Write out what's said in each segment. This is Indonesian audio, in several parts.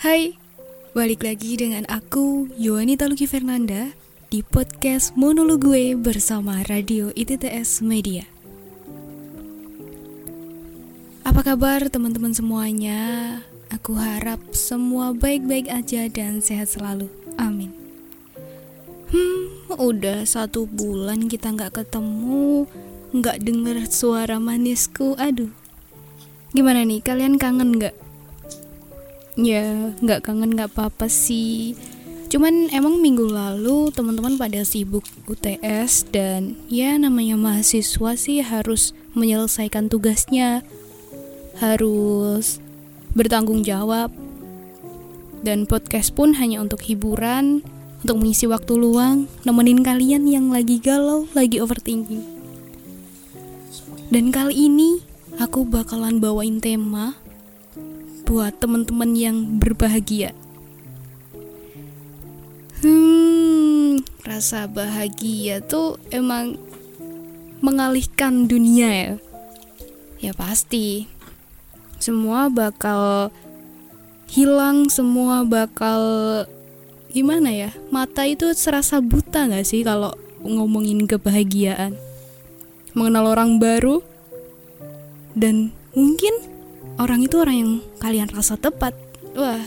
Hai, balik lagi dengan aku Yowanita Luki Fernanda di podcast Monolog gue bersama Radio ITTS Media. Apa kabar teman-teman semuanya? Aku harap semua baik-baik aja dan sehat selalu. Amin. Hmm, udah satu bulan kita nggak ketemu, nggak denger suara manisku. Aduh, gimana nih? Kalian kangen nggak? Ya, nggak kangen nggak apa-apa sih. Cuman emang minggu lalu teman-teman pada sibuk UTS dan ya namanya mahasiswa sih harus menyelesaikan tugasnya, harus bertanggung jawab. Dan podcast pun hanya untuk hiburan, untuk mengisi waktu luang, nemenin kalian yang lagi galau, lagi overthinking. Dan kali ini aku bakalan bawain tema buat teman-teman yang berbahagia. Hmm, rasa bahagia tuh emang mengalihkan dunia ya. Ya pasti. Semua bakal hilang, semua bakal gimana ya? Mata itu serasa buta gak sih kalau ngomongin kebahagiaan? Mengenal orang baru dan mungkin orang itu orang yang kalian rasa tepat. Wah,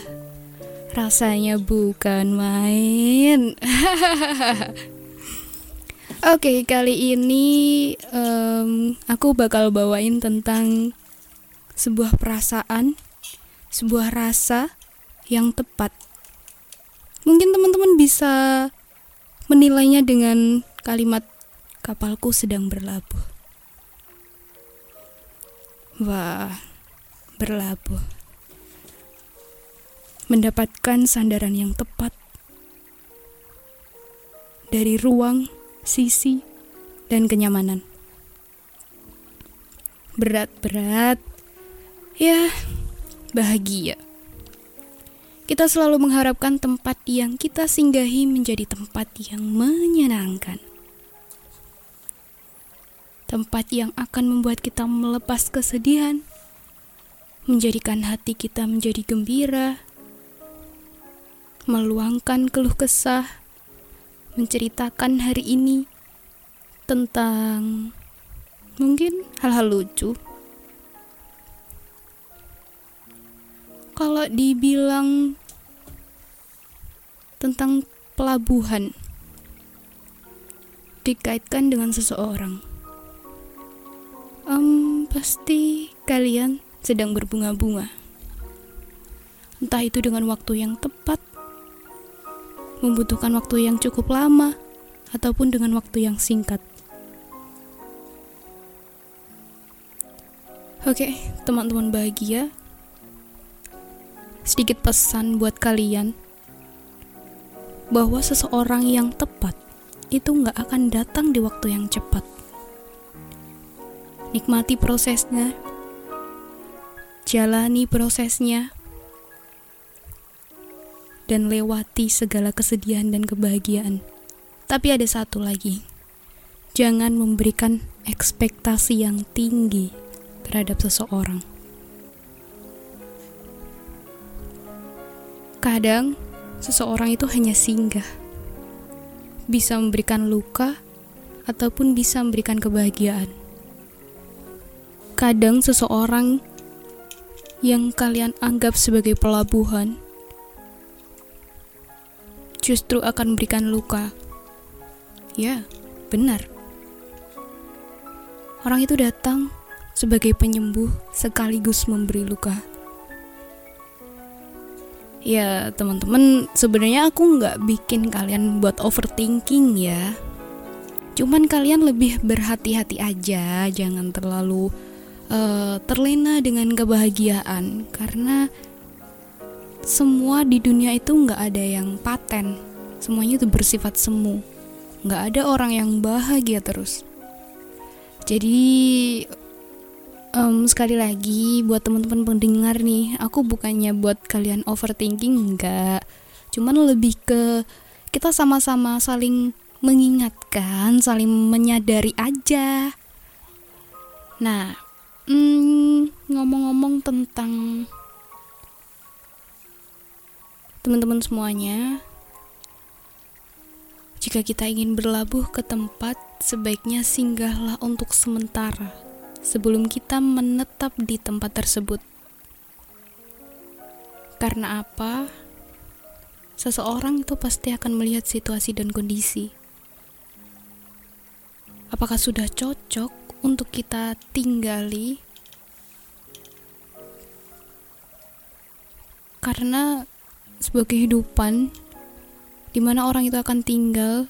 rasanya bukan main. Oke, kali ini um, aku bakal bawain tentang sebuah perasaan, sebuah rasa yang tepat. Mungkin teman-teman bisa menilainya dengan kalimat kapalku sedang berlabuh. Wah, berlabuh. Mendapatkan sandaran yang tepat dari ruang, sisi, dan kenyamanan. Berat-berat, ya bahagia. Kita selalu mengharapkan tempat yang kita singgahi menjadi tempat yang menyenangkan. Tempat yang akan membuat kita melepas kesedihan, menjadikan hati kita menjadi gembira, meluangkan keluh kesah, menceritakan hari ini tentang mungkin hal-hal lucu. Kalau dibilang tentang pelabuhan dikaitkan dengan seseorang, um, pasti kalian sedang berbunga-bunga. Entah itu dengan waktu yang tepat, membutuhkan waktu yang cukup lama, ataupun dengan waktu yang singkat. Oke, teman-teman bahagia. Sedikit pesan buat kalian bahwa seseorang yang tepat itu nggak akan datang di waktu yang cepat. Nikmati prosesnya, jalani prosesnya, dan lewati segala kesedihan dan kebahagiaan. Tapi ada satu lagi, jangan memberikan ekspektasi yang tinggi terhadap seseorang. Kadang, seseorang itu hanya singgah, bisa memberikan luka ataupun bisa memberikan kebahagiaan. Kadang, seseorang yang kalian anggap sebagai pelabuhan justru akan memberikan luka. Ya, benar. Orang itu datang sebagai penyembuh sekaligus memberi luka. Ya, teman-teman, sebenarnya aku nggak bikin kalian buat overthinking ya. Cuman kalian lebih berhati-hati aja, jangan terlalu uh, terlena dengan kebahagiaan. Karena semua di dunia itu nggak ada yang paten. Semuanya itu bersifat semu. Nggak ada orang yang bahagia terus. Jadi um, sekali lagi buat teman-teman pendengar nih aku bukannya buat kalian overthinking nggak. Cuman lebih ke kita sama-sama saling mengingatkan saling menyadari aja. Nah ngomong ngomong-ngomong tentang teman-teman semuanya, jika kita ingin berlabuh ke tempat, sebaiknya singgahlah untuk sementara sebelum kita menetap di tempat tersebut. Karena apa? Seseorang itu pasti akan melihat situasi dan kondisi. Apakah sudah cocok untuk kita tinggali? Karena sebuah kehidupan di mana orang itu akan tinggal,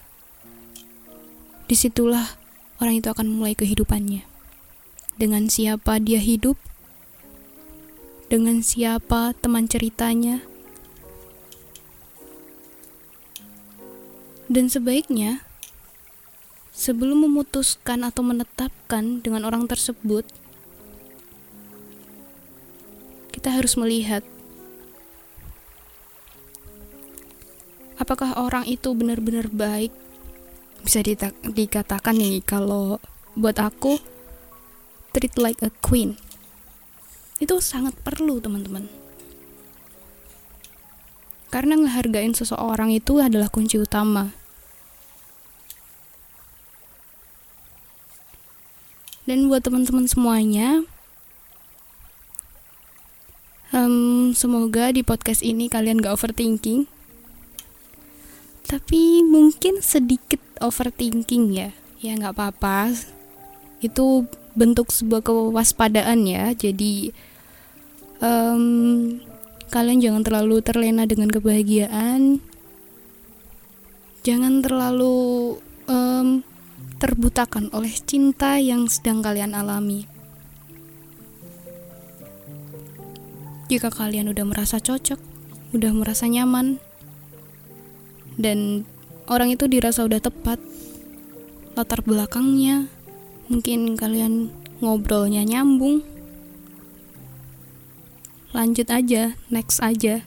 di situlah orang itu akan mulai kehidupannya. Dengan siapa dia hidup, dengan siapa teman ceritanya, dan sebaiknya sebelum memutuskan atau menetapkan dengan orang tersebut, kita harus melihat apakah orang itu benar-benar baik. Bisa dikatakan nih kalau buat aku treat like a queen. Itu sangat perlu teman-teman. Karena ngehargain seseorang itu adalah kunci utama dan buat teman-teman semuanya um, semoga di podcast ini kalian gak overthinking. Tapi mungkin sedikit overthinking ya. Ya nggak apa-apa. Itu bentuk sebuah kewaspadaan ya. Jadi um, kalian jangan terlalu terlena dengan kebahagiaan. Jangan terlalu um, terbutakan oleh cinta yang sedang kalian alami. Jika kalian udah merasa cocok udah merasa nyaman dan orang itu dirasa udah tepat latar belakangnya mungkin kalian ngobrolnya nyambung lanjut aja next aja.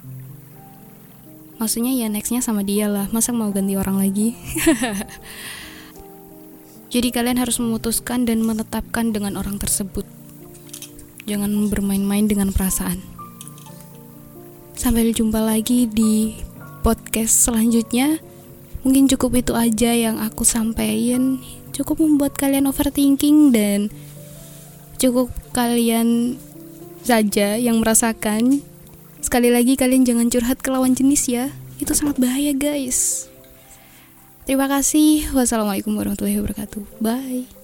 Maksudnya ya nextnya sama dia lah masa mau ganti orang lagi jadi kalian harus memutuskan dan menetapkan dengan orang tersebut. Jangan bermain-main dengan perasaan. Sampai jumpa lagi di podcast selanjutnya mungkin cukup itu aja yang aku sampaikan. Cukup membuat kalian overthinking dan cukup kalian saja yang merasakan. Sekali lagi kalian jangan curhat ke lawan jenis ya. Itu sangat bahaya guys terima kasih. Wassalamualaikum warahmatullahi wabarakatuh. Bye